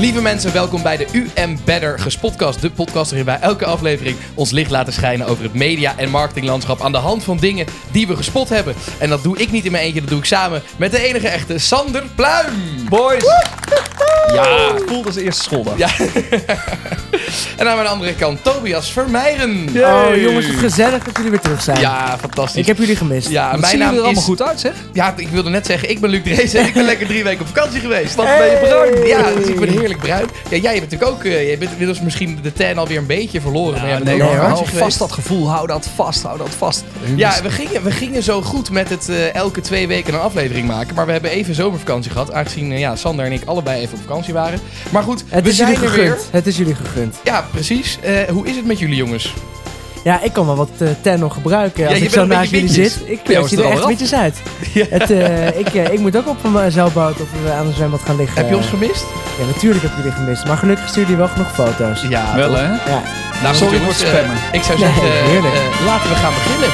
Lieve mensen, welkom bij de UM Better Gespotcast. De podcast waarin wij elke aflevering ons licht laten schijnen over het media- en marketinglandschap aan de hand van dingen die we gespot hebben. En dat doe ik niet in mijn eentje, dat doe ik samen met de enige echte Sander Pluim. Boys! Ja. Voelt als eerste schooldag. Ja. en aan mijn andere kant Tobias Vermeijren. Oh jongens, het gezellig dat jullie weer terug zijn. Ja, fantastisch. Ik heb jullie gemist. ja, mijn zien naam jullie er allemaal goed uit, zeg. Ja, ik wilde net zeggen, ik ben Luc Drees en ik ben lekker drie weken op vakantie geweest. Wat ben je bruin. Ja, dus ik ben heerlijk bruin. Ja, jij bent natuurlijk ook, eh, jij bent inmiddels misschien de tan alweer een beetje verloren. maar jij bent nee, ook hou vast dat gevoel. Hou dat vast, hou dat vast. Ja, we gingen, we gingen zo goed met het eh, elke twee weken een aflevering maken. Maar we hebben even zomervakantie gehad. Aangezien eh, ja, Sander en ik allebei even op vakantie waren. Maar goed, Het we is zijn jullie weer. gegund. Het is jullie gegund. Ja, precies. Hoe is het met jullie jongens? Ja, ik kan wel wat eh ten nog gebruiken. Als je ik zo naast jullie zit. Ik Ja, was zie er echt witjes uit. Ja. Het, eh, ik, eh, ik moet ook op een zeilboot of we aan een zwembad gaan liggen. Heb je ons gemist? Ja, natuurlijk heb ik jullie gemist. Maar gelukkig stuur jullie wel genoeg foto's. Ja, Wel, hè? Ja. Nou, Sorry voor spammen. eh, ik zou Nee, zeggen, eh, heerlijk. eh, laten we gaan beginnen.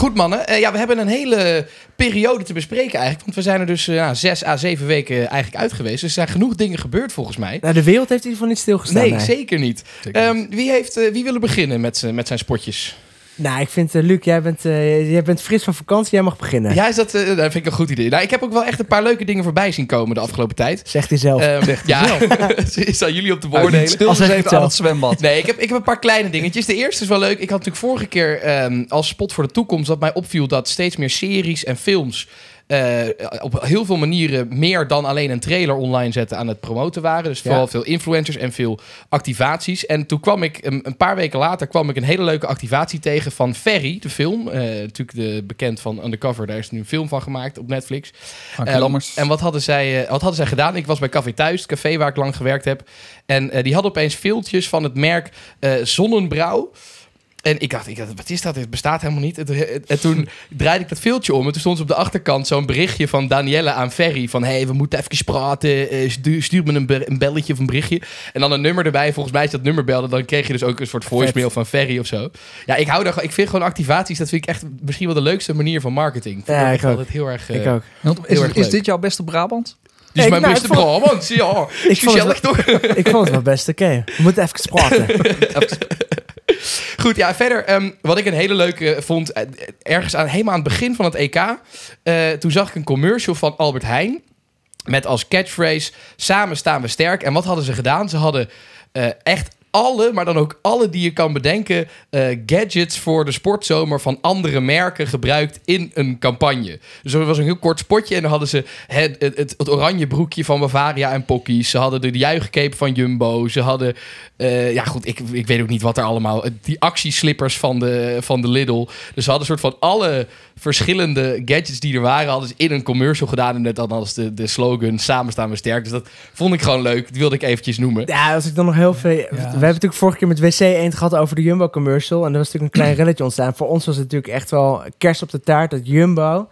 Goed mannen, Eh, ja, we hebben een hele periode te bespreken eigenlijk. Want we zijn er dus ja, zes à zeven weken eigenlijk uit geweest. Dus er zijn genoeg dingen gebeurd volgens mij. Nou, de wereld heeft in ieder geval niet stilgestaan. Nee, nee. zeker niet. Zeker Ehm, wie, heeft, eh, wie wil er beginnen met, met zijn spotjes? Nou, ik vind, eh, Luc, jij bent, eh, jij bent fris van vakantie. Jij mag beginnen. Ja, is dat, eh, dat vind ik een goed idee. Nou, ik heb ook wel echt een paar leuke dingen voorbij zien komen de afgelopen tijd. Zegt hij zelf. Ehm, ja, is aan jullie op Als hij stilgezeten het aan het zwembad. Nee, ik heb, ik heb een paar kleine dingetjes. De eerste is wel leuk. Ik had natuurlijk vorige keer ehm, als spot voor de toekomst dat mij opviel dat steeds meer series en films eh, op heel veel manieren meer dan alleen een trailer online zetten aan het promoten waren. Dus vooral Ja. veel influencers en veel activaties. En toen kwam ik een, een paar weken later kwam ik een hele leuke activatie tegen van Ferry, de film. Eh, natuurlijk de, bekend van Undercover. Daar is nu een film van gemaakt op Netflix. Ehm. En wat hadden, zij, eh, wat hadden zij gedaan? Ik was bij Café Thuis, het café waar ik lang gewerkt heb. En die hadden opeens filmpjes van het merk Zonnenbrouw. En ik dacht, ik dacht, wat is dat? Het bestaat helemaal niet. En, toen- en toen draaide ik dat filmpje om. En toen stond ze op de achterkant zo'n berichtje van Danielle aan Ferry. Van, hé, hey, we moeten even praten. Eh, stuur, stuur me een, be- een belletje of een berichtje. En dan een nummer erbij. Volgens mij is dat nummer belde. Dan kreeg je dus ook een soort voicemail van Ferry of zo. Ja, ik hou daar Ik vind gewoon activaties, dat vind ik echt misschien wel de leukste manier van marketing. Ik Ja, ik echt ook. altijd heel erg... ik eh, ook. Heel Is, erg is leuk. dit jouw beste Brabant? Dit is Ik- mijn nou, beste ik vond- Brabant. Ja, Ik vond, het, toch? ik vond het wel best oké. We moeten even praten. Goed, ja, verder. ehm, wat ik een hele leuke vond, eh, ergens aan, helemaal aan het begin van het EK, eh, toen zag ik een commercial van Albert Heijn. Met als catchphrase: Samen staan we sterk. En wat hadden ze gedaan? Ze hadden eh, echt alle, maar dan ook alle die je kan bedenken, eh, gadgets voor de sportzomer van andere merken gebruikt in een campagne. Dus er was een heel kort spotje en dan hadden ze het, het, het, het oranje broekje van Bavaria en Pockies. Ze hadden de juichcape van Jumbo. Ze hadden, eh, ja goed, ik, ik weet ook niet wat er allemaal, die actieslippers van de, van de Lidl. Dus ze hadden een soort van alle verschillende gadgets die er waren, hadden ze in een commercial gedaan. En net dan als de, de slogan, samen staan we sterk. Dus dat vond ik gewoon leuk. Dat wilde ik eventjes noemen. Ja, als ik dan nog heel veel... We hebben natuurlijk vorige keer met WC Eend gehad over de Jumbo commercial. En er was natuurlijk een klein relletje ontstaan. Voor ons was het natuurlijk echt wel kerst op de taart dat Jumbo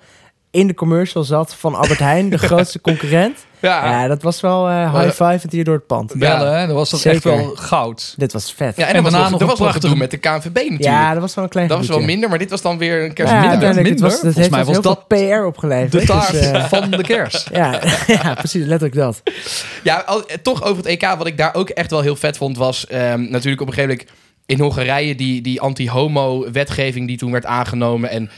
in de commercial zat van Albert Heijn, de grootste concurrent. Ja, Ja, dat was wel eh high five hier door het pand. Bellen, hè? Dat was dat echt wel goud. Dit was vet. Ja, en, En was daarna nog, nog er een was gedoe met de KNVB natuurlijk. Ja, dat was wel een klein dat was wel minder, maar dit was dan weer een kerst Ja, minder. het was, het Volgens heeft mij was veel PR opgeleverd. De taart Dus, eh, van de kerst. ja, ja, precies, letterlijk dat. Ja, al- eh, toch over het EK, wat ik daar ook echt wel heel vet vond, was ehm, natuurlijk op een gegeven moment in Hongarije die, die anti-homo-wetgeving die toen werd aangenomen. En eh,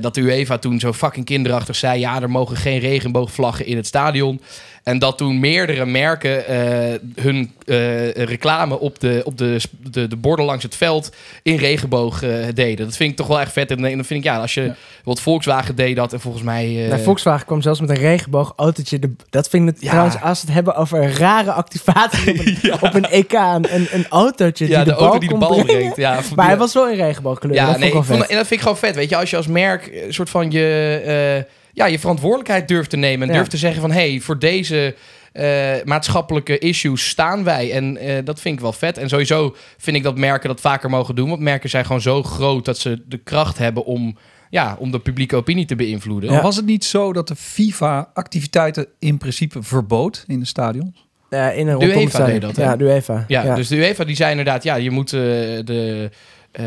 dat de UEFA toen zo fucking kinderachtig zei, ja, er mogen geen regenboogvlaggen in het stadion. En dat toen meerdere merken eh, hun eh, reclame op, de, op de, de, de borden langs het veld in regenboog eh, deden. Dat vind ik toch wel echt vet. En dan vind ik, ja, als je... Ja. Wat Volkswagen deed dat en volgens mij... Nou, Volkswagen kwam zelfs met een regenboogautootje. De, dat vind ik Ja. trouwens, als we het hebben over een rare activatie op een, op een EK. Een, een, autootje ja, die de, auto die de bal brengt. Ja, Maar hij was wel in regenboogkleur. Ja, dat nee, vond ik vond, en dat vind ik gewoon vet. Weet je, als je als merk een soort van je, ja, je verantwoordelijkheid durft te nemen. En Ja. durft te zeggen van, hé, hey, voor deze eh, maatschappelijke issues staan wij. En eh, dat vind ik wel vet. En sowieso vind ik dat merken dat vaker mogen doen. Want merken zijn gewoon zo groot dat ze de kracht hebben om, ja, om de publieke opinie te beïnvloeden. Was het niet zo dat de FIFA activiteiten in principe verbood in de stadion? Ja, in een De UEFA deed dat, hè? Ja, de UEFA. Ja, dus de UEFA die zei inderdaad, ja, je moet eh, de, eh,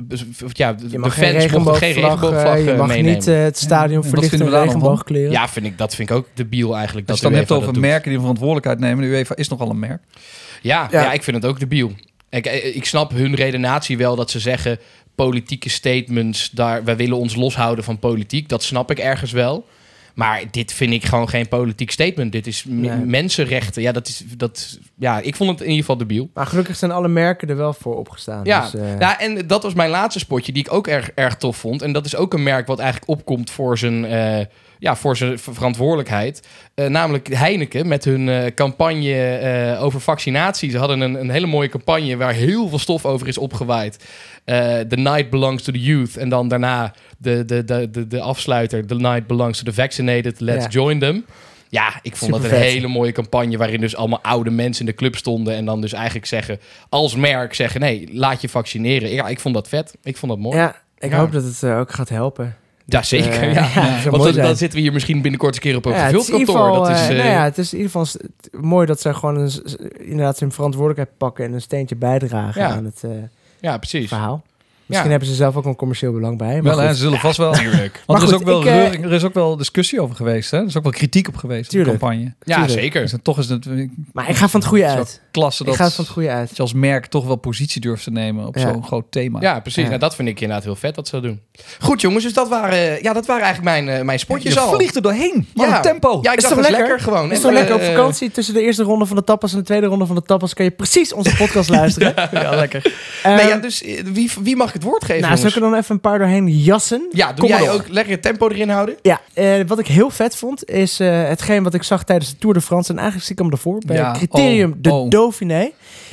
dus- ja, de Je de mag geen fans mochten geen regenboogvlag, regenboogvlag eh, je mag meenemen. niet eh, het stadion wat verlichten vinden met regenboogkleuren. ja, vind ik, dat vind ik ook debiel eigenlijk. Als dat je het dan hebt over merken die een verantwoordelijkheid nemen. De UEFA is nogal een merk. Ja, ja. Ja. ik vind het ook debiel. Ik, ik snap hun redenatie wel dat ze zeggen... politieke statements, daar, wij willen ons loshouden van politiek. Dat snap ik ergens wel. Maar dit vind ik gewoon geen politiek statement. Dit is Nee. mensenrechten. Ja, dat is, dat, ja, ik vond het in ieder geval debiel. Maar gelukkig zijn alle merken er wel voor opgestaan. Ja, dus, eh, ja, en dat was mijn laatste spotje die ik ook erg, erg tof vond. En dat is ook een merk wat eigenlijk opkomt voor zijn, eh, ja, voor zijn ver- verantwoordelijkheid. Eh, namelijk Heineken met hun campagne over vaccinatie. Ze hadden een, een hele mooie campagne waar heel veel stof over is opgewaaid. Eh, the night belongs to the youth. En dan daarna de, de, de, de, de afsluiter. The night belongs to the vaccinated. Let's Ja. join them. Ja, ik vond dat een hele mooie campagne waarin dus allemaal oude mensen in de club stonden en dan dus eigenlijk zeggen, als merk zeggen, nee, laat je vaccineren. Ja, ik vond dat vet. Ik vond dat mooi. Ja, ik Ja. hoop dat het eh, ook gaat helpen. zeker. Eh, ja. ja, dat zou Want dan, zitten we hier misschien binnenkort een keer op een Ja, Dat is, eh, eh, nou ja, het is in ieder geval mooi dat ze gewoon een, inderdaad hun verantwoordelijkheid pakken en een steentje bijdragen Ja. aan het eh, ja, precies. verhaal. Misschien Ja. hebben ze zelf ook een commercieel belang bij. Maar Wel, hè, ze zullen vast wel. Tuurlijk. Want er, goed, is ook wel ik, eh, er is ook wel discussie over geweest. Hè? Er is ook wel kritiek op geweest in de Tuurlijk. campagne. Ja, Tuurlijk. zeker. Dus en toch is het ik- maar ik ga van het goede uit. klasse Ik dat, ga van het goede uit. dat je als merk toch wel positie durft te nemen op Ja. zo'n groot thema. Ja, precies. Ja. Nou, dat vind ik inderdaad heel vet dat ze dat doen. Goed jongens, dus dat waren, ja, dat waren eigenlijk mijn, eh, mijn spotjes je al. vliegt er doorheen. Wat Ja. een tempo. Ja, ik Is dacht toch dat is lekker? lekker gewoon. Is toch lekker op eh, vakantie tussen de eerste ronde van de tapas en de tweede ronde van de tapas kan je precies onze podcast luisteren. Ja, lekker. Eh, Nee, ja, dus eh, wie, wie mag het woord geven nou, jongens? ik er dan even een paar doorheen jassen? Ja, doe Kom jij ook lekker het tempo erin houden? Ja, eh, wat ik heel vet vond, is eh, hetgeen wat ik zag tijdens de Tour de France. En eigenlijk zie ik hem ervoor. Bij Ja, Criterium oh, de oh. Dauphiné.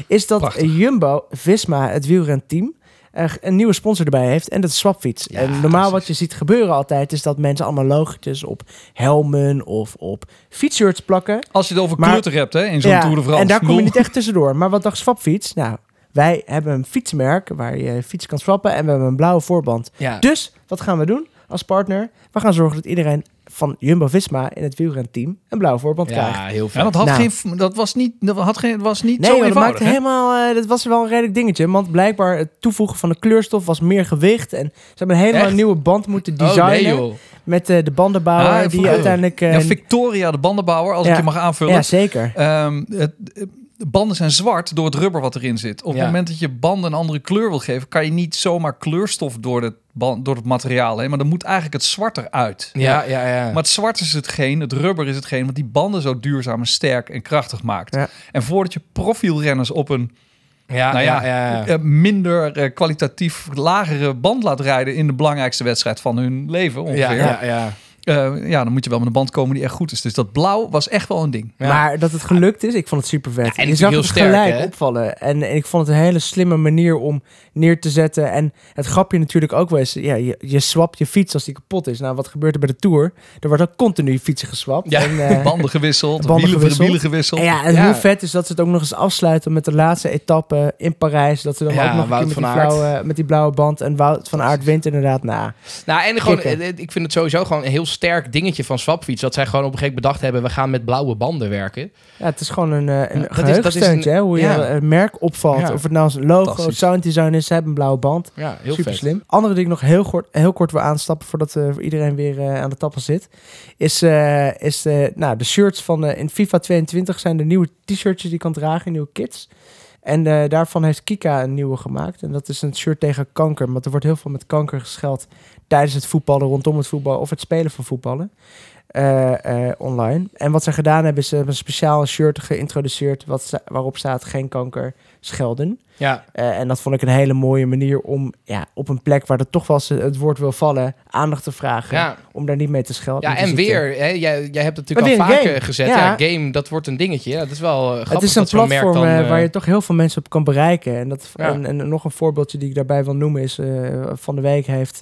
Is dat Prachtig. Jumbo, Visma, het wielrenteam, er een nieuwe sponsor erbij heeft. En dat is Swapfiets. Ja, en normaal wat je ziet gebeuren altijd, is dat mensen allemaal logotjes op helmen of op fietsshirts plakken. Als je het over Maar- kleuter hebt hè, in zo'n Tour de France. en daar kom je niet echt tussendoor. Maar wat dacht Swapfiets? Nou, wij hebben een fietsmerk waar je fiets kan swappen. En we hebben een blauwe voorband. Ja. Dus wat gaan we doen als partner? We gaan zorgen dat iedereen van Jumbo-Visma in het wielrenteam een blauwe voorband krijgt. Ja, heel. Ja, dat, had Nou. geen, dat was niet, dat had geen, was niet Nee, zo dat maakte hè? helemaal. eh, dat was wel een redelijk dingetje. Want blijkbaar het toevoegen van de kleurstof was meer gewicht. En ze hebben helemaal Echt? een nieuwe band moeten Oh, designen. nee joh. met eh, de bandenbouwer Ah, die uiteindelijk. eh, Ja, Victoria, de bandenbouwer, als Ja. ik je mag aanvullen. ja, zeker. Ehm, het, de banden zijn zwart door het rubber wat erin zit. Op Ja. het moment dat je banden een andere kleur wil geven, kan je niet zomaar kleurstof door, de band, door het materiaal heen. Maar dan moet eigenlijk het zwart eruit. Ja, ja, ja. Maar het zwart is hetgeen, het rubber is hetgeen wat die banden zo duurzaam en sterk en krachtig maakt. Ja. En voordat je profielrenners op een ja, nou ja, ja, ja. eh, minder eh, kwalitatief lagere band laat rijden in de belangrijkste wedstrijd van hun leven ongeveer. ja, ja, ja. Eh, ja, dan moet je wel met een band komen die echt goed is. Dus dat blauw was echt wel een ding. Ja. Maar dat het gelukt is, ik vond het super vet. Ja, en je zag natuurlijk het heel sterk, gelijk hè? opvallen. En, en ik vond het een hele slimme manier om neer te zetten. En het grapje natuurlijk ook was, ja, je, je swapt je fiets als die kapot is. Nou, wat gebeurt er bij de Tour? Er wordt ook continu fietsen geswapt. Ja. En, eh, Banden gewisseld, Banden wielen, gewisseld. wielen gewisseld. en ja, en Ja. hoe vet is dat ze het ook nog eens afsluiten met de laatste etappe in Parijs. Dat ze dan Ja, ook nog een Wout keer met die, blauwe, met die blauwe band. En Wout van Aert wint inderdaad na. Nou, en gewoon, eh, ik vind het sowieso gewoon een heel sterk dingetje van Swapfiets. Dat zij gewoon op een gegeven moment bedacht hebben, we gaan met blauwe banden werken. Ja, het is gewoon een, eh, een geheugensteuntje, hè, hoe je ja. een merk opvalt. Ja. Of het nou een logo, Fantastisch. sounddesign is, ze hebben een blauwe band. Ja, heel Super vet. slim. Andere die ik nog heel kort, heel kort wil aanstappen voordat eh, iedereen weer eh, aan de tappen zit, is, is nou, de shirts van in FIFA 22 zijn de nieuwe t-shirtjes die je kan dragen, nieuwe kits. En eh, daarvan heeft Kika een nieuwe gemaakt. En dat is een shirt tegen kanker. Want er wordt heel veel met kanker gescheld tijdens het voetballen, rondom het voetbal of het spelen van voetballen. Eh, eh, online. En wat ze gedaan hebben, is ze hebben een speciaal shirt geïntroduceerd wat, waarop staat geen kanker schelden. Ja, Eh, en dat vond ik een hele mooie manier om ja, op een plek waar er toch wel eens het woord wil vallen, aandacht te vragen. ja. Om daar niet mee te schelden. ja en weer, hè, jij, jij hebt het natuurlijk al vaker game. gezet. Ja. Ja. game, dat wordt een dingetje. Ja, dat is wel grappig Het is een platform dan, waar je toch heel veel mensen op kan bereiken. En, dat, en, en nog een voorbeeldje die ik daarbij wil noemen is... van de week heeft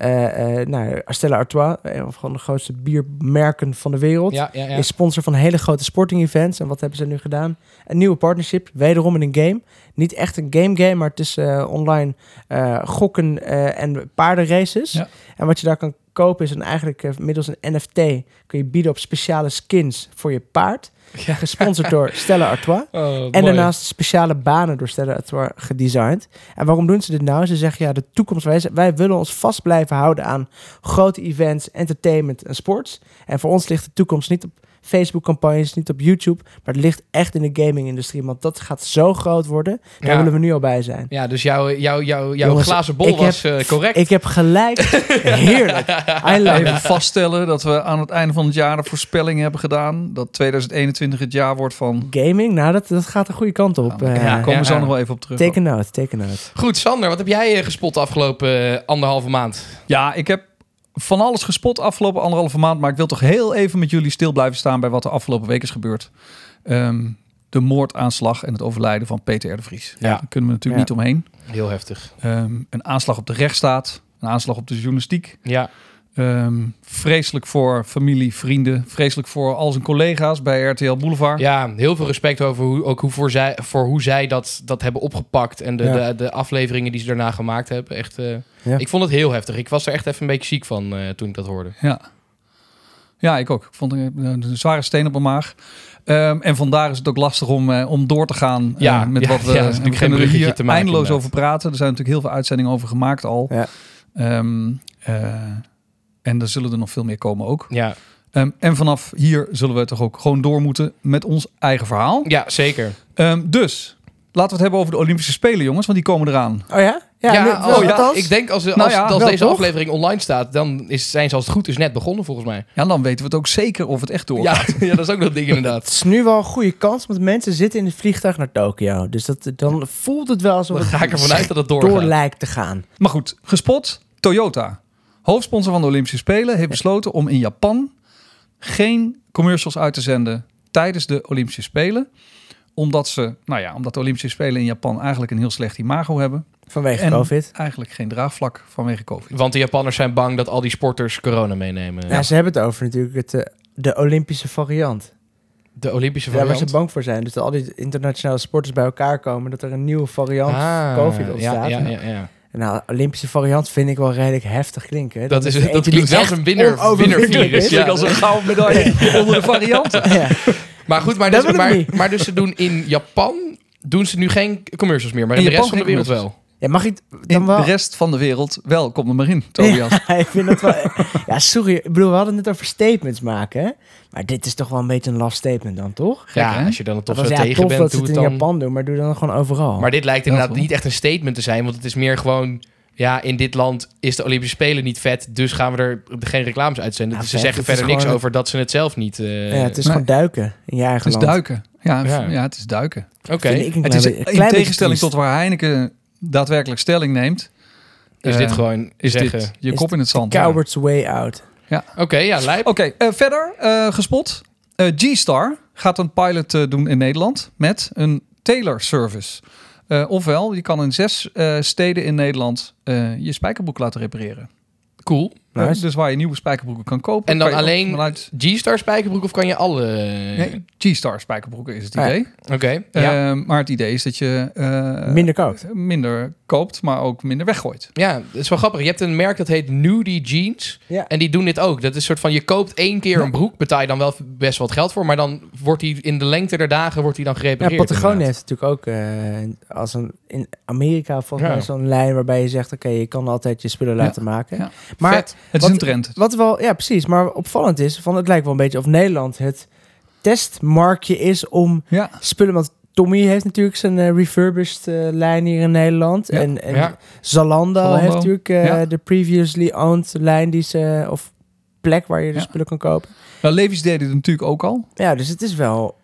eh eh, eh, nou, Stella Artois... een van de grootste biermerken van de wereld... Ja, ja, ja. is sponsor van hele grote sporting events. En wat hebben ze nu gedaan? Een nieuwe partnership, wederom in een game. Niet echt een game game, maar het is eh, online eh, gokken eh, en paardenraces. En wat je daar kan kopen is. En eigenlijk eh, middels een NFT kun je bieden op speciale skins voor je paard. Ja. Gesponsord door Stella Artois. Oh, En daarnaast speciale banen door Stella Artois gedesigned. En waarom doen ze dit nou? Ze zeggen ja, de toekomst. Wij, wij willen ons vast blijven houden aan grote events, entertainment en sports. En voor ons ligt de toekomst niet op Facebook-campagnes, niet op YouTube. Maar het ligt echt in de gaming-industrie. Want dat gaat zo groot worden. Daar Ja. willen we nu al bij zijn. Ja, dus jouw, jouw, jouw, jouw Jongens, glazen bol was eh, correct. Ik heb gelijk. Heerlijk. I love Even vaststellen dat we aan het einde van het jaar de voorspelling hebben gedaan. Dat 2021 het jaar wordt van... Gaming, nou dat, dat gaat de goede kant op. Daar Eh, Ja, komen we zo ja. nog wel even op terug. Take a note, take a note. Goed, Sander, wat heb jij eh, gespot de afgelopen anderhalve maand? Ja, ik heb van alles gespot afgelopen anderhalve maand. Maar ik wil toch heel even met jullie stil blijven staan bij wat er afgelopen week is gebeurd. Ehm, de moordaanslag en het overlijden van Peter R. de Vries. Ja. Daar kunnen we natuurlijk Ja. niet omheen. Heel heftig. Ehm, een aanslag op de rechtsstaat. Een aanslag op de journalistiek. Ja, Ehm, vreselijk voor familie, vrienden. Vreselijk voor al zijn collega's bij RTL Boulevard. ja heel veel respect over hoe, ook hoe voor, zij, voor hoe zij dat, dat hebben opgepakt. En de, Ja. de, de afleveringen die ze daarna gemaakt hebben. Echt, eh, Ja. Ik vond het heel heftig. Ik was er echt even een beetje ziek van eh, toen ik dat hoorde. Ja. Ja, ik ook. Ik vond het een, een zware steen op mijn maag. Ehm, en vandaar is het ook lastig om, eh, om door te gaan Ja, met ja, wat we... ja, we geen er hier te maken, eindeloos inderdaad. over praten. Er zijn natuurlijk heel veel uitzendingen over gemaakt al. Ja. Ehm, eh, en er zullen er nog veel meer komen ook. Ja, Ehm, en vanaf hier zullen we toch ook gewoon door moeten met ons eigen verhaal. ja zeker. Ehm, dus, laten we het hebben over de Olympische Spelen, jongens. Want die komen eraan. Oh ja? Ja, nu- als- oh ja, ik denk als, als, Nou ja, als deze toch? aflevering online staat, dan is, zijn ze als het goed is net begonnen volgens mij. Ja, dan weten we het ook zeker of het echt doorgaat. Ja, ja dat is ook nog een ding inderdaad. Het is nu wel een goede kans, want mensen zitten in het vliegtuig naar Tokio. Dus dat, dan voelt het wel alsof Dan het ga ik ervan uit dat het door lijkt te gaan. Maar goed, gespot. Toyota, hoofdsponsor van de Olympische Spelen, heeft besloten om in Japan geen commercials uit te zenden tijdens de Olympische Spelen. Omdat ze, nou ja, omdat de Olympische Spelen in Japan eigenlijk een heel slecht imago hebben. Vanwege En COVID. eigenlijk geen draagvlak vanwege COVID. Want de Japanners zijn bang dat al die sporters corona meenemen. Ja, ze hebben het over natuurlijk het, eh, de Olympische variant. De Olympische Daar waar variant. ze bang voor zijn. Dus dat al die internationale sporters bij elkaar komen. Dat er een nieuwe variant Ah, COVID ja, ontstaat. ja, ja, ja. En nou, Olympische variant vind ik wel redelijk heftig klinken. hè. Dat, is, dat klinkt zelfs een winner, winnervirus. is. Ja. als een gouden medaille onder de varianten. Ja. Maar goed, maar Dat dus, maar, maar dus ze doen in Japan doen ze nu geen commercials meer, maar in, In de rest van de wereld wel. Ja, mag ik In dan wel... de rest van de wereld wel. Kom er maar in, Tobias. Ja, ik vind dat wel... Ja, sorry. Ik bedoel, we hadden het net over statements maken. hè. Maar dit is toch wel een beetje een last statement dan, toch? Gek, ja, hè? als je dan toch Dat zo was ja, tegen tof bent, dat ze doe het het in dan. Japan doen, maar doe dan gewoon overal. Maar dit lijkt inderdaad wel. niet echt een statement te zijn, want het is meer gewoon... Ja, in dit land is de Olympische Spelen niet vet, dus gaan we er geen reclames uitzenden. Ja, dus ze vet, zeggen het is verder niks gewoon- over dat ze het zelf niet... eh, ja, het is Nee. gewoon duiken in je Het eigen is land. duiken. Ja, Ja. ja. het is duiken. Oké, Het is in tegenstelling triest. tot waar Heineken daadwerkelijk stelling neemt. is eh, dit gewoon Is zeggen... dit je Is kop in het zand? Coward's way out. Oké, ja, lijp. Oké, eh, verder eh, gespot. Eh, G-Star gaat een pilot eh, doen in Nederland met een tailor service. Eh, ofwel, je kan in zes eh, steden in Nederland eh, je spijkerbroek laten repareren. Cool. Nice. dus waar je nieuwe spijkerbroeken kan kopen. En dan alleen vanuit- G-Star spijkerbroek of kan je alle... Nee, G-Star spijkerbroeken is het Ah, ja. idee. Oké, ja. Eh, maar het idee is dat je eh, Minder koopt. minder koopt, maar ook minder weggooit. Ja, dat is wel grappig. Je hebt een merk dat heet Nudie Jeans. Ja. En die doen dit ook. Dat is een soort van, je koopt één keer een broek, betaal je dan wel best wat geld voor. Maar dan wordt die in de lengte der dagen wordt die dan Ja, gerepareerd. Patagonia inderdaad. heeft natuurlijk ook eh, als een in Amerika volgens Ja. mij zo'n lijn waarbij je zegt: oké, je kan altijd je spullen Ja. laten maken. Ja. Maar Vet. Het Wat- is een trend. wat wel, ja, precies. Maar opvallend is, van het lijkt wel een beetje of Nederland het testmarkje is om Ja, spullen. Want Tommy heeft natuurlijk zijn eh, refurbished eh, lijn hier in Nederland. Ja. En, en Ja. Zalando, Zalando, heeft natuurlijk eh, ja. de previously owned lijn die ze of plek waar je de spullen kan kopen. nou, Levi's deden het natuurlijk ook al. Ja, dus het is wel.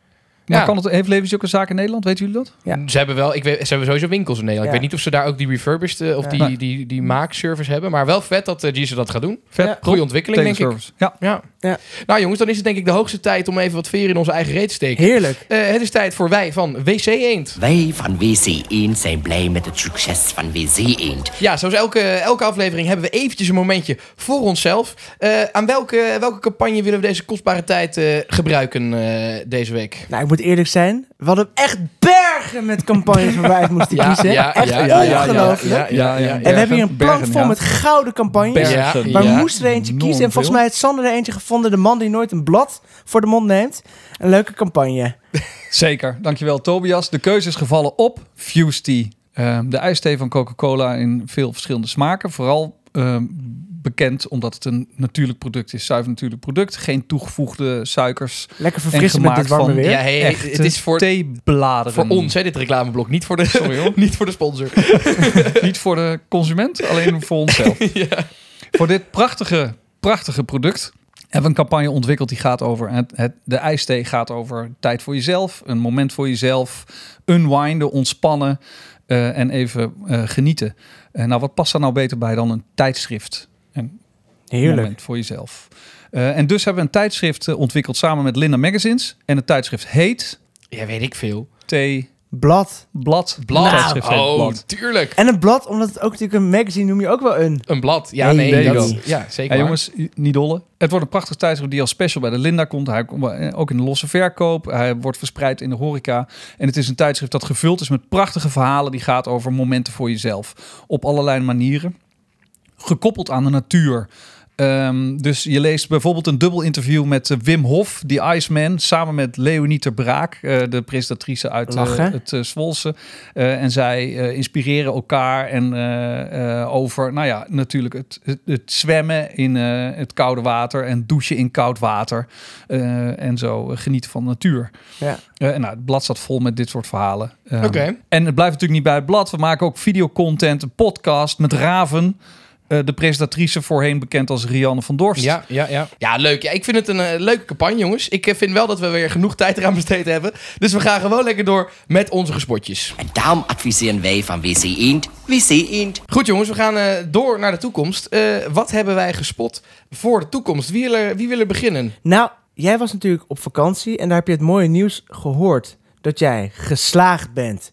Maar Ja. kan het, heeft Levi's ook een zaak in Nederland? Weten jullie dat? Ja. Ze hebben wel, ik weet, ze hebben sowieso winkels in Nederland. Ja. Ik weet niet of ze daar ook die refurbished eh, of Ja. die, die, die maakservice hebben. Maar wel vet dat uh, dat gaat doen. Vet. Goede ontwikkeling, denk ik. Ja. Ja. Ja. Nou jongens, dan is het denk ik de hoogste tijd om even wat veer in onze eigen reet te steken. Heerlijk. Eh, het is tijd voor wij van WC Eend. Wij van WC Eend zijn blij met het succes van WC Eend. Ja, zoals elke, elke aflevering hebben we eventjes een momentje voor onszelf. Eh, aan welke, welke campagne willen we deze kostbare tijd eh, gebruiken eh, deze week? Nou, ik moet moet eerlijk zijn, we hadden echt bergen met campagnes waar wij moesten kiezen. ja, echt ongelooflijk. En we hebben hier een plank vol met gouden campagnes. Maar Ja. we moesten er eentje kiezen. En volgens mij heeft Sander er eentje gevonden. De man die nooit een blad voor de mond neemt. Een leuke campagne. Zeker, dankjewel Tobias. De keuze is gevallen op Fuse Tea. Ehm, de ijsthee van Coca-Cola in veel verschillende smaken. Vooral ehm, bekend omdat het een natuurlijk product is. Zuiver natuurlijk product. Geen toegevoegde suikers. Lekker En verfrissend met gemaakt dit warme van- weer. Ja, hey, het is voor, theebladeren. voor ons, hè, dit reclameblok. Niet voor de, Sorry, hoor. niet voor de sponsor. Niet voor de consument, alleen voor onszelf. Voor dit prachtige, prachtige product hebben we een campagne ontwikkeld die gaat over... Het, het, de ijsthee gaat over tijd voor jezelf, een moment voor jezelf... unwinden, ontspannen eh, en even eh, genieten. Eh, nou, wat past daar nou beter bij dan een tijdschrift? Een Heerlijk. moment voor jezelf. Eh, en dus hebben we een tijdschrift eh, ontwikkeld samen met Linda Magazines. En het tijdschrift heet Ja, weet ik veel. T... Blad. Blad. Blad. Heet oh, Blad. tuurlijk. En een blad, omdat het ook natuurlijk een magazine noem je ook wel een. Een blad. Ja, Hey, nee. you dat, ja, zeker jongens, niet dolle. Het wordt een prachtig tijdschrift die als special bij de Linda komt. Hij komt eh, ook in de losse verkoop. Hij wordt verspreid in de horeca. En het is een tijdschrift dat gevuld is met prachtige verhalen. Die gaat over momenten voor jezelf. Op allerlei manieren. Gekoppeld aan de natuur. Ehm, dus je leest bijvoorbeeld een dubbel interview met eh, Wim Hof, die Iceman, samen met Leonie ter Braak, eh, de presentatrice uit eh, Lachen. het eh, Zwolse. En zij inspireren elkaar en over, nou ja, natuurlijk het, het, het zwemmen in het koude water en douchen in koud water. en zo genieten van de natuur. Ja. En nou, het blad staat vol met dit soort verhalen. Ehm, Oké. En het blijft natuurlijk niet bij het blad. We maken ook videocontent, een podcast met Raven. Eh, de presentatrice voorheen bekend als Rianne van Dorst. Ja, ja, ja. Ja, leuk. Ja, ik vind het een eh, leuke campagne, jongens. Ik eh, vind wel dat we weer genoeg tijd eraan besteed hebben. Dus we gaan gewoon lekker door met onze gespotjes. En daarom adviseren wij van WC Eend, WC Eend. Goed, jongens. We gaan eh, door naar de toekomst. Eh, wat hebben wij gespot voor de toekomst? Wie wil er, wie wil er beginnen? Nou, jij was natuurlijk op vakantie en daar heb je het mooie nieuws gehoord. Dat jij geslaagd bent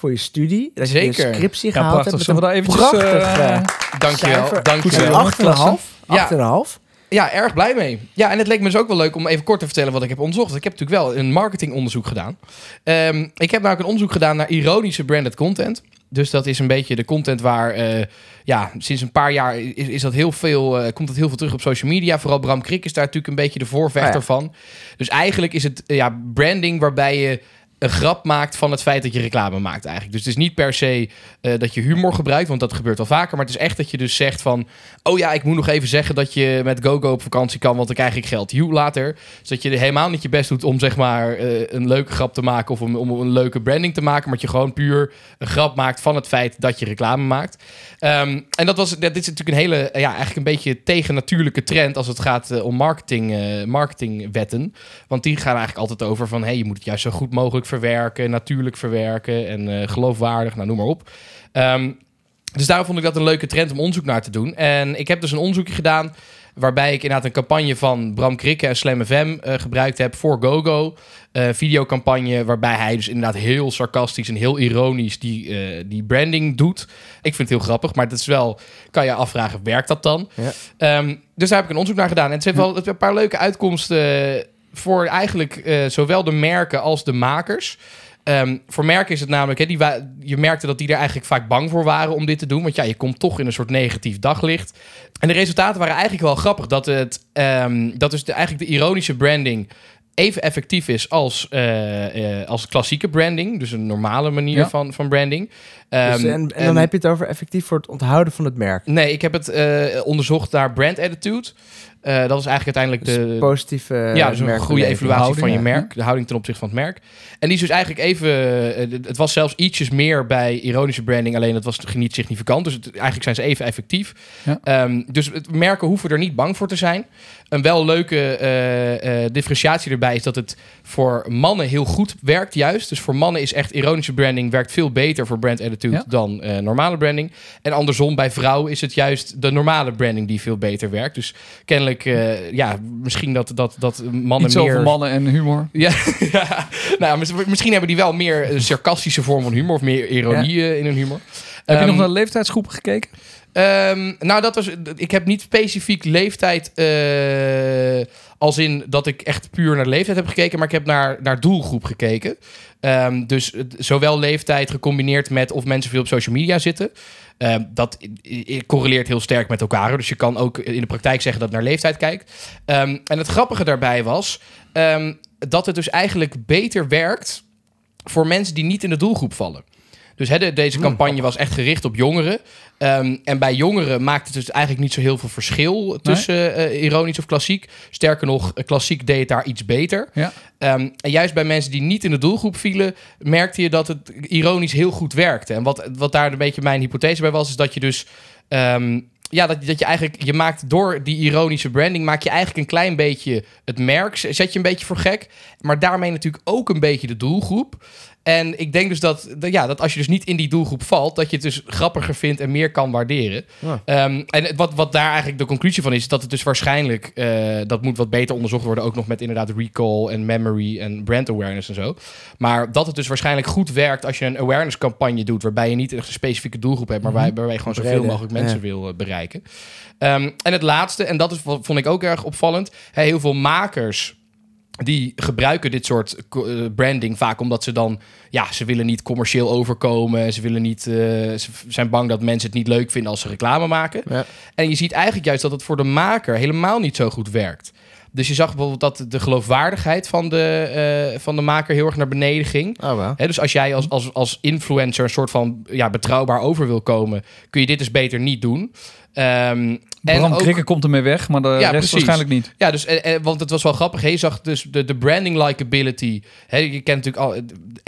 voor je studie. Dat je Zeker. je scriptie Ja, gehaald prachtig. hebt. Zullen we daar een eventjes... prachtig, eh, eh, Dankjewel. Dankjewel. Goed, 8,5. Ja. 8,5. Ja, erg blij mee. Ja, en het leek me dus ook wel leuk om even kort te vertellen wat ik heb onderzocht. Ik heb natuurlijk wel een marketingonderzoek gedaan. Ehm, ik heb namelijk een onderzoek gedaan naar ironische branded content. Dus dat is een beetje de content waar, eh, ja, sinds een paar jaar is, is dat heel veel, komt dat heel veel terug op social media. Vooral Bram Krik is daar natuurlijk een beetje de voorvechter Ah, ja. van. Dus eigenlijk is het ja, branding waarbij je een grap maakt van het feit dat je reclame maakt eigenlijk. Dus het is niet per se eh, dat je humor gebruikt, want dat gebeurt al vaker. Maar het is echt dat je dus zegt van... oh ja, ik moet nog even zeggen dat je met GoGo op vakantie kan... want dan krijg ik geld. Later. Dus dat je helemaal niet je best doet om zeg maar eh, een leuke grap te maken... of om, om een leuke branding te maken... maar dat je gewoon puur een grap maakt van het feit dat je reclame maakt. Ehm, en dat was, dit is natuurlijk een hele, ja, eigenlijk een beetje tegennatuurlijke trend... als het gaat eh, om marketing, marketingwetten. Want die gaan eigenlijk altijd over van... hey, je moet het juist zo goed mogelijk verwerken, natuurlijk verwerken... en eh, geloofwaardig, nou noem maar op. Ehm, dus daarom vond ik dat een leuke trend om onderzoek naar te doen. En ik heb dus een onderzoekje gedaan... waarbij ik inderdaad een campagne van Bram Krikke en Slam FM eh, gebruikt heb voor GoGo. Eh videocampagne waarbij hij dus inderdaad heel sarcastisch en heel ironisch die, die branding doet. Ik vind het heel grappig, maar dat is wel... kan je afvragen, werkt dat dan? Ja. Ehm, dus daar heb ik een onderzoek naar gedaan. En het heeft wel het heeft een paar leuke uitkomsten... voor eigenlijk eh, zowel de merken als de makers... Ehm, voor merken is het namelijk, hè, die je merkte dat die er eigenlijk vaak bang voor waren om dit te doen. Want ja, je komt toch in een soort negatief daglicht. En de resultaten waren eigenlijk wel grappig. Dat, het, ehm, dat dus de, eigenlijk de ironische branding even effectief is als, eh, eh, als klassieke branding. Dus een normale manier Ja. van, van branding. Dus, Ehm, en, en dan heb je het over effectief voor het onthouden van het merk. Nee, ik heb het eh, onderzocht naar brand attitude. Eh, dat is eigenlijk uiteindelijk Dus de, positieve ja, dus een goede evaluatie Houding, van je ja. merk. De houding ten opzichte van het merk. En die is dus eigenlijk even... eh, het was zelfs ietsjes meer bij ironische branding. Alleen dat was niet significant. Dus het, eigenlijk zijn ze even effectief. Ja. Ehm, dus het merken hoeven er niet bang voor te zijn. Een wel leuke eh, eh, differentiatie erbij is dat het voor mannen heel goed werkt juist. Dus voor mannen is echt ironische branding werkt veel beter voor brand attitude Ja. dan eh, normale branding. En andersom, bij vrouwen is het juist de normale branding die veel beter werkt. Dus kennelijk, eh, ja, misschien dat, dat, dat mannen Iets meer... mannen en humor. Ja, ja. nou, mis- misschien hebben die wel meer een sarcastische vorm van humor of meer ironie eh, in hun humor. Heb je Ehm, nog naar leeftijdsgroepen gekeken? Ehm, nou, dat was. Ik heb niet specifiek leeftijd. Als in dat ik echt puur naar leeftijd heb gekeken. Maar ik heb naar, naar doelgroep gekeken. Ehm, dus zowel leeftijd gecombineerd met of mensen veel op social media zitten. Ehm, dat correleert heel sterk met elkaar. Dus je kan ook in de praktijk zeggen dat naar leeftijd kijkt. Ehm, en het grappige daarbij was dat het dus eigenlijk beter werkt voor mensen die niet in de doelgroep vallen. Dus hè, de- deze campagne was echt gericht op jongeren. Ehm, en bij jongeren maakt het dus eigenlijk niet zo heel veel verschil tussen eh, ironisch of klassiek. Sterker nog, eh, klassiek deed het daar iets beter. Ja. Ehm, en juist bij mensen die niet in de doelgroep vielen, merkte je dat het ironisch heel goed werkte. En wat, wat daar een beetje mijn hypothese bij was, is dat je dus. ehm, ja, dat, dat je eigenlijk, je maakt door die ironische branding, maak je eigenlijk een klein beetje het merk, zet je een beetje voor gek. Maar daarmee natuurlijk ook een beetje de doelgroep. En ik denk dus dat, dat, ja, dat als je dus niet in die doelgroep valt, dat je het dus grappiger vindt en meer kan waarderen. Ja. Ehm, en wat, wat daar eigenlijk de conclusie van is, dat het dus waarschijnlijk, eh, dat moet wat beter onderzocht worden, ook nog met inderdaad recall en memory en brand awareness en zo. Maar dat het dus waarschijnlijk goed werkt als je een awareness campagne doet, waarbij je niet echt een specifieke doelgroep hebt, maar waarbij, waarbij je gewoon zoveel mogelijk mensen ja. wil eh, bereiken. Ehm, en het laatste, en dat is, vond ik ook erg opvallend, heel veel makers die gebruiken dit soort eh, branding vaak omdat ze dan, ja, ze willen niet commercieel overkomen. Ze willen niet, eh, ze zijn bang dat mensen het niet leuk vinden als ze reclame maken. Ja. En je ziet eigenlijk juist dat het voor de maker helemaal niet zo goed werkt. Dus je zag bijvoorbeeld dat de geloofwaardigheid van de, eh, van de maker heel erg naar beneden ging. Oh. Hè, dus als jij als, als, als influencer een soort van ja, betrouwbaar over wil komen, kun je dit dus beter niet doen. Ehm, Bram Krikke komt ermee weg, maar de Ja, rest precies. waarschijnlijk niet. ja, dus, eh, eh, want het was wel grappig. Je zag dus de, de branding likability. Hè, je kent natuurlijk al...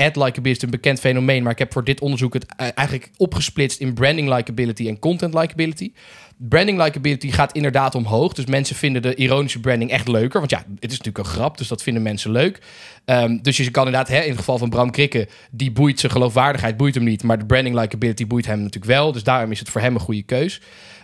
Ad likability is een bekend fenomeen. Maar ik heb voor dit onderzoek het eh, eigenlijk opgesplitst in branding likability en content likability. Branding likability gaat inderdaad omhoog. Dus mensen vinden de ironische branding echt leuker. Want ja, het is natuurlijk een grap, dus dat vinden mensen leuk. Ehm, dus je kan inderdaad, hè, in het geval van Bram Krikke... die boeit zijn geloofwaardigheid, boeit hem niet. Maar de branding likability boeit hem natuurlijk wel. Dus daarom is het voor hem een goede keus.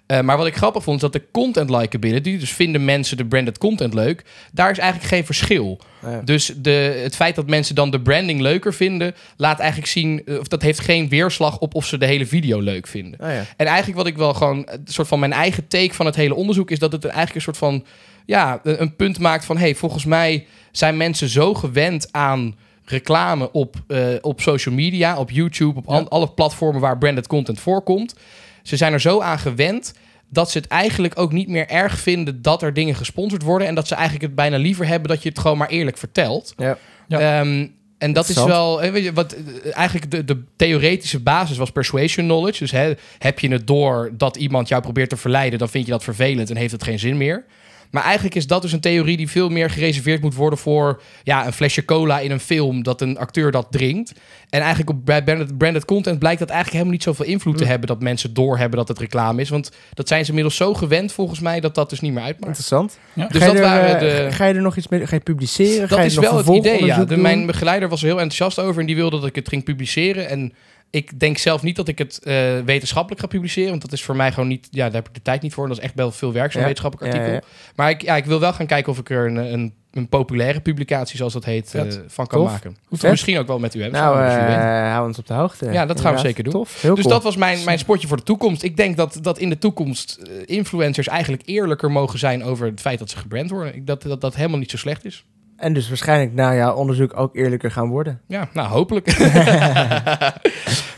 Eh, maar wat ik grappig vond, is dat de content likability... dus vinden mensen de branded content leuk... daar is eigenlijk geen verschil. Ja. Dus de, het feit dat mensen dan de branding leuker vinden... laat eigenlijk zien... eh, of dat heeft geen weerslag op of ze de hele video leuk vinden. Oh, ja. En eigenlijk wat ik wel gewoon... een soort van mijn eigen take van het hele onderzoek... is dat het eigenlijk een soort van... ja, een punt maakt van... hey, volgens mij zijn mensen zo gewend aan reclame op, eh, op social media... op YouTube, op al- alle platformen waar branded content voorkomt... Ze zijn er zo aan gewend dat ze het eigenlijk ook niet meer erg vinden dat er dingen gesponsord worden. En dat ze eigenlijk het bijna liever hebben dat je het gewoon maar eerlijk vertelt. Ja. Ja. Ehm, en dat is wel, eh, weet je, wat, eh, eigenlijk de, de theoretische basis was persuasion knowledge. Dus hè, heb je het door dat iemand jou probeert te verleiden, dan vind je dat vervelend en heeft het geen zin meer. Maar eigenlijk is dat dus een theorie die veel meer gereserveerd moet worden voor ja, een flesje cola in een film dat een acteur dat drinkt. En eigenlijk op bra- branded, branded content blijkt dat eigenlijk helemaal niet zoveel invloed te Mm. hebben dat mensen doorhebben dat het reclame is. Want dat zijn ze inmiddels zo gewend volgens mij dat dat dus niet meer uitmaakt. Interessant. Ja. Dus ga, je dat er, waren de... ga je er nog iets mee? Ga je publiceren? ga Dat je is nog wel het idee, ja. De, mijn begeleider was er heel enthousiast over en die wilde dat ik het ging publiceren. En ik denk zelf niet dat ik het eh, wetenschappelijk ga publiceren, want dat is voor mij gewoon niet, ja, daar heb ik de tijd niet voor. En dat is echt wel veel werk, zo'n Ja, wetenschappelijk ja, artikel. ja. Maar ik, ja, ik wil wel gaan kijken of ik er een, een, een populaire publicatie, zoals dat heet, eh, van kan Tof. maken. Vet. Misschien ook wel met u, hè? Nou, eh hou ons op de hoogte. Ja, dat gaan we zeker doen. Tof. Heel Dus cool. dat was mijn, mijn spotje voor de toekomst. Ik denk dat, dat in de toekomst influencers eigenlijk eerlijker mogen zijn over het feit dat ze gebrand worden. Ik, dat, dat dat helemaal niet zo slecht is. En dus waarschijnlijk na jouw onderzoek ook eerlijker gaan worden. Ja, nou, hopelijk.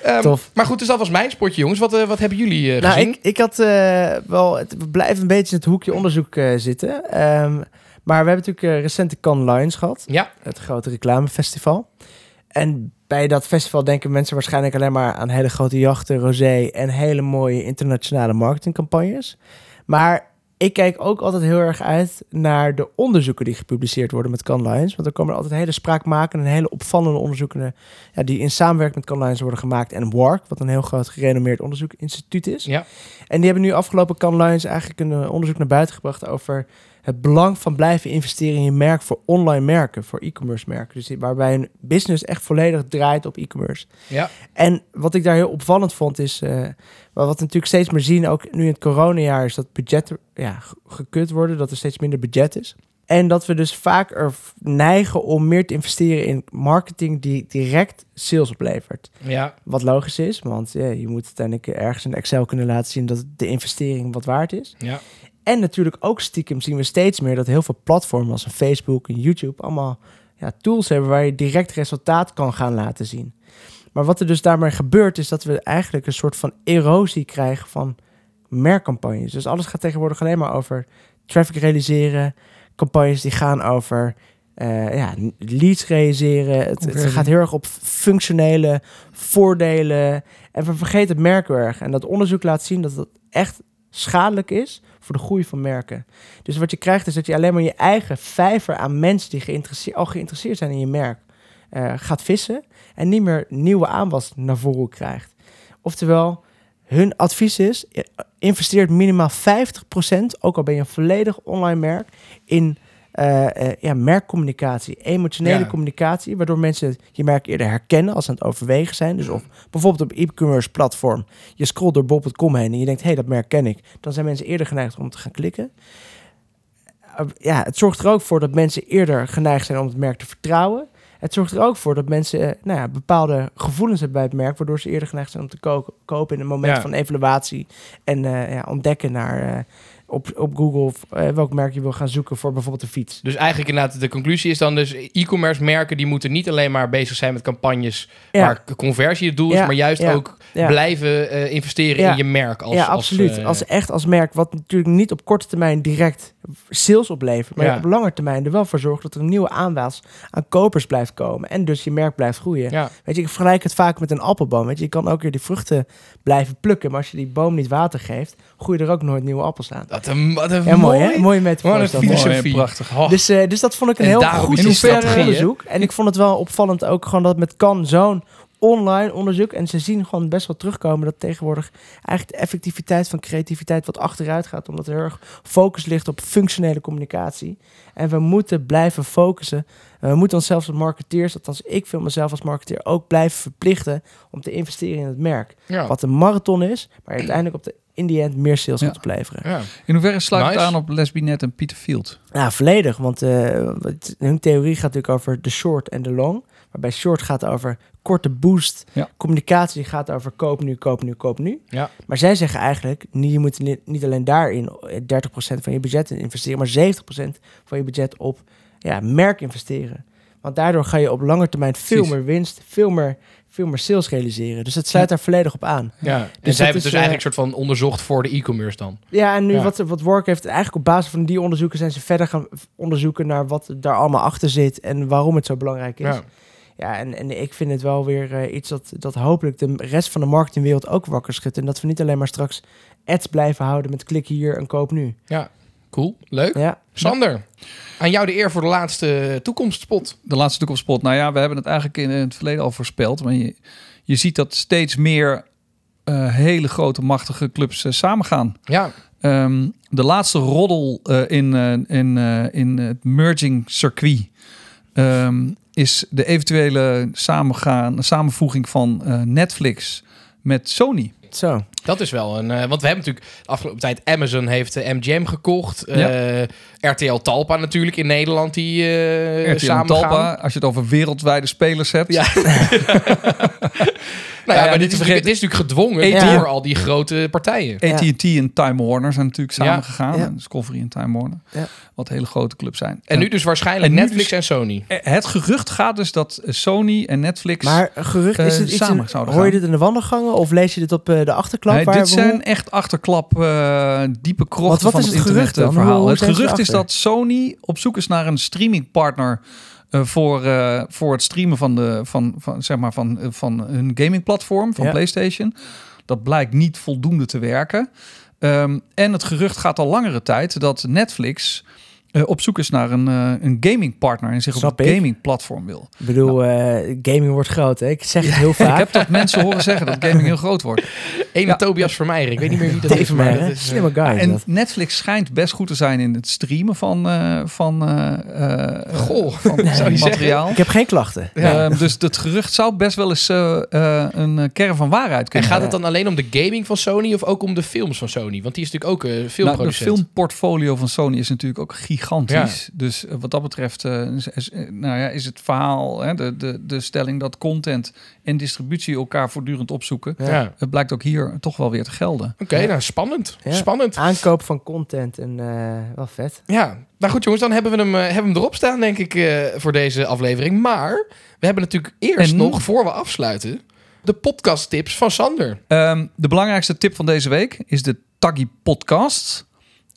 Ehm, Tof. Maar goed, dus dat was mijn spotje, jongens. Wat, eh, wat hebben jullie eh, Nou, gezien? ik, ik had eh, wel... Het, we blijven een beetje in het hoekje onderzoek zitten. Ehm, maar we hebben natuurlijk recent de Cannes Lions gehad. Ja, Het grote reclamefestival. En bij dat festival denken mensen waarschijnlijk alleen maar aan hele grote jachten, rosé en hele mooie internationale marketingcampagnes. Maar ik kijk ook altijd heel erg uit naar de onderzoeken die gepubliceerd worden met Cannes Lions. Want er komen altijd hele spraakmakende en hele opvallende onderzoeken ja, die in samenwerking met Cannes Lions worden gemaakt. En WARC, wat een heel groot gerenommeerd onderzoekinstituut is. ja. En die hebben nu afgelopen Cannes Lions eigenlijk een eh, onderzoek naar buiten gebracht over het belang van blijven investeren in je merk voor online merken, voor e-commerce merken. Dus waarbij een business echt volledig draait op e-commerce. ja. En wat ik daar heel opvallend vond is, eh, wat we natuurlijk steeds meer zien, ook nu in het coronajaar, is dat budgetten ja, ge- gekut worden, dat er steeds minder budget is. En dat we dus vaak er neigen om meer te investeren in marketing die direct sales oplevert. Ja, Wat logisch is, want ja, je moet uiteindelijk ergens in Excel kunnen laten zien dat de investering wat waard is. ja. En natuurlijk ook stiekem zien we steeds meer dat heel veel platformen als een Facebook en YouTube allemaal ja, tools hebben waar je direct resultaat kan gaan laten zien. Maar wat er dus daarmee gebeurt is dat we eigenlijk een soort van erosie krijgen van merkcampagnes. Dus alles gaat tegenwoordig alleen maar over traffic realiseren, campagnes die gaan over eh, ja, leads realiseren. Het, het gaat heel erg op functionele voordelen. En we vergeten het merk heel erg. En dat onderzoek laat zien dat dat echt schadelijk is voor de groei van merken. Dus wat je krijgt is dat je alleen maar je eigen vijver aan mensen die al geïnteresseerd zijn in je merk eh, gaat vissen en niet meer nieuwe aanwas naar voren krijgt. Oftewel, hun advies is, eh, investeert minimaal 50%, ook al ben je een volledig online merk, in eh, eh, ja, merkcommunicatie, emotionele Ja. communicatie, waardoor mensen je merk eerder herkennen als ze aan het overwegen zijn. Dus of bijvoorbeeld op e-commerce platform, je scrolt door bob.com heen en je denkt, hé, hey, dat merk ken ik. Dan zijn mensen eerder geneigd om te gaan klikken. Uh, ja, het zorgt er ook voor dat mensen eerder geneigd zijn om het merk te vertrouwen. Het zorgt er ook voor dat mensen eh, nou ja, bepaalde gevoelens hebben bij het merk, waardoor ze eerder geneigd zijn om te ko- kopen in een moment Ja. van evaluatie en eh, ja, ontdekken naar eh, op, op Google eh, welk merk je wil gaan zoeken voor bijvoorbeeld een fiets. Dus eigenlijk inderdaad, de conclusie is dan dus... e-commerce merken die moeten niet alleen maar bezig zijn met campagnes... Ja. waar conversie het doel is, Ja, maar juist ja, ook blijven eh, investeren in je merk. Als, ja, als, absoluut. eh, Als echt als merk, wat natuurlijk niet op korte termijn direct sales oplevert, maar op lange termijn er wel voor zorgt dat er een nieuwe aanwas aan kopers blijft komen en dus je merk blijft groeien. Weet je, ik vergelijk het vaak met een appelboom. Weet je, je kan ook weer die vruchten blijven plukken, maar als je die boom niet water geeft, groeien er ook nooit nieuwe appels aan. Wat een, wat een Ja, mooi, hè? Wat een dat, hè? filosofie. Mooi, prachtig. Oh. Dus, eh, dus dat vond ik een En heel goed onderzoek. En ik vond het wel opvallend ook gewoon dat met kan zo'n online onderzoek. En ze zien gewoon best wel terugkomen dat tegenwoordig eigenlijk de effectiviteit van creativiteit wat achteruit gaat. Omdat er heel erg focus ligt op functionele communicatie. En we moeten blijven focussen. We moeten onszelf als marketeers, althans ik wil mezelf als marketeer ook blijven verplichten om te investeren in het merk. ja. Wat een marathon is, maar uiteindelijk op de in die end meer sales Ja. gaat opleveren. Ja. In hoeverre sluit het aan op Lesbinet en Peter Field? Ja, volledig. Want eh, wat- hun theorie gaat natuurlijk over de short en de long. Waarbij short gaat over korte boost. Ja. Communicatie gaat over koop nu, koop nu, koop nu. Ja. Maar zij zeggen eigenlijk, je moet niet, alleen daarin eh, 30% van je budget in investeren, maar 70% van je budget op ja, merk investeren. Want daardoor ga je op lange termijn veel Precies. meer winst, veel meer, veel meer sales realiseren. Dus het sluit daar volledig op aan. Ja. En dat zij hebben het dus eh, eigenlijk een soort van onderzocht voor de e-commerce dan. Ja, en nu Ja. wat, wat Work heeft, eigenlijk op basis van die onderzoeken zijn ze verder gaan onderzoeken naar wat daar allemaal achter zit en waarom het zo belangrijk is. Ja. Ja, en, en ik vind het wel weer eh, iets dat, dat hopelijk de rest van de marketingwereld ook wakker schudt. En dat we niet alleen maar straks ads blijven houden met klik hier en koop nu. Cool, leuk. Ja, Sander, aan jou de eer voor de laatste toekomstspot. De laatste toekomstspot. Nou ja, we hebben het eigenlijk in het verleden al voorspeld. Maar je, je ziet dat steeds meer eh, hele grote, machtige clubs eh, samengaan. Ja, Ehm, de laatste roddel eh, in, eh, in, eh, in het merging circuit ehm, is de eventuele samengaan, samenvoeging van eh, Netflix met Sony. zo. dat is wel een... eh, want we hebben natuurlijk de afgelopen tijd... Amazon heeft eh, MGM gekocht. eh, RTL Talpa natuurlijk in Nederland die eh RTL samen Talpa, gaan. als je het over wereldwijde spelers hebt. Ja. nou ja, ja, maar niet dit te is, dit is natuurlijk gedwongen door al die grote partijen. AT&T en Time Warner zijn natuurlijk samen Ja. gegaan. Ja. Discovery en Time Warner. Ja. Wat hele grote clubs zijn. En nu dus waarschijnlijk En Netflix dus- en Sony. Eh, Het gerucht gaat dus dat Sony en Netflix... Maar gerucht, is eh, het iets samen in- hoor je dit in de wandelgangen of lees je dit op eh, de achterklap? Nee, waar dit zijn echt achterklap eh, diepe krochten Want wat van is het, het gerucht. Hoe- hoe Het gerucht is dat Sony op zoek is naar een streamingpartner eh, voor, eh, voor het streamen van, de, van, van, zeg maar van, eh, van hun gamingplatform, van Ja. PlayStation. Dat blijkt niet voldoende te werken. Ehm, en het gerucht gaat al langere tijd dat Netflix eh, op zoek is naar een, eh een gamingpartner en zich Snap op het ik. gamingplatform wil. Ik bedoel, eh, gaming wordt groot, hè? Ik zeg het heel Ik vaak. heb dat mensen horen zeggen dat gaming heel groot wordt. Ene Ja. Tobias Vermeijer. Ik weet niet meer wie dat is. Even Maar dat is, Slimme guy. En dat. Netflix schijnt best goed te zijn in het streamen van, eh, van Goh, van, zou je van zeggen? materiaal. Ik heb geen klachten. Ja. Ehm, dus het gerucht zou best wel eens een kern van waarheid En kunnen gaat hebben. het dan alleen om de gaming van Sony of ook om de films van Sony? Want die is natuurlijk ook een Nou, filmproducent. filmportfolio van Sony is natuurlijk ook gigantisch. Dus eh, wat dat betreft eh, is, eh, nou ja, is het verhaal, hè, de, de, de stelling dat content en distributie elkaar voortdurend opzoeken. ja. Oké, Het blijkt ook hier toch wel weer te gelden. nou spannend. Ja. Spannend. Aankoop van content en eh, wel vet. Ja, nou goed jongens, dan hebben we hem, hebben hem erop staan denk ik eh, voor deze aflevering. Maar we hebben natuurlijk eerst En? nog, voor we afsluiten, de podcast tips van Sander. Ehm, de belangrijkste tip van deze week is de Taggy Podcast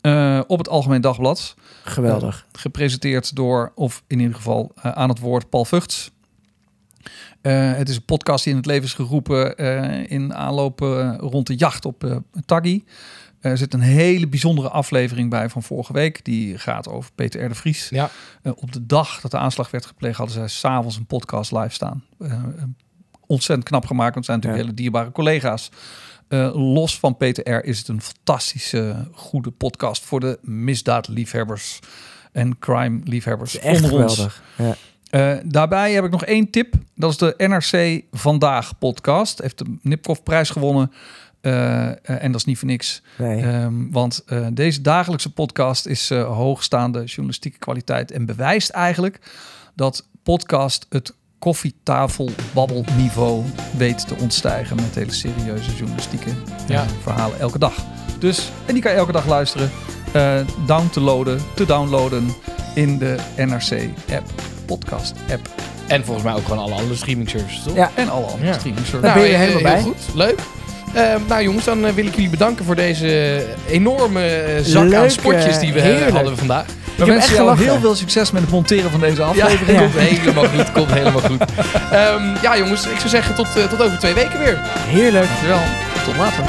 eh, op het Algemeen Dagblad. Geweldig. Gepresenteerd door, of in ieder geval eh, aan het woord, Paul Vugts. Eh, het is een podcast die in het leven is geroepen eh, in aanloop eh, rond de jacht op eh Taggy. Er zit een hele bijzondere aflevering bij van vorige week. Die gaat over Peter R. de Vries. Ja. Eh, op de dag dat de aanslag werd gepleegd, hadden zij s'avonds een podcast live staan. Eh, eh, ontzettend knap gemaakt, want het zijn natuurlijk Ja. hele dierbare collega's. Eh, los van Peter R. is het een fantastische, goede podcast voor de misdaadliefhebbers en crime-liefhebbers echt onder ons. geweldig. Ja. Eh, daarbij heb ik nog één tip. Dat is de NRC Vandaag podcast. Heeft de Nipkoff prijs gewonnen. Eh, en dat is niet voor niks. Nee. Ehm, want deze dagelijkse podcast is hoogstaande journalistieke kwaliteit. En bewijst eigenlijk dat podcast het koffietafelbabbelniveau weet te ontstijgen. Met hele serieuze journalistieke eh, Ja. verhalen elke dag. Dus, en die kan je elke dag luisteren. eh, down te loaden, te downloaden in de NRC-app, podcast-app. En volgens mij ook gewoon alle andere streaming services, toch? Ja. En alle andere Ja. streaming Daar ben je eh, helemaal heel bij. goed. Leuk. Ehm, nou jongens, dan eh, wil ik jullie bedanken voor deze enorme eh, zak aan sportjes die we eh, eh, heerlijk. hadden vandaag. We heb wensen echt jou gelachen. heel veel succes met het monteren van deze aflevering. Ja, Ja. komt helemaal goed. Komt helemaal goed. Ehm, ja jongens, ik zou zeggen tot, eh, tot over twee weken weer. Heerlijk. Dankjewel. Tot later.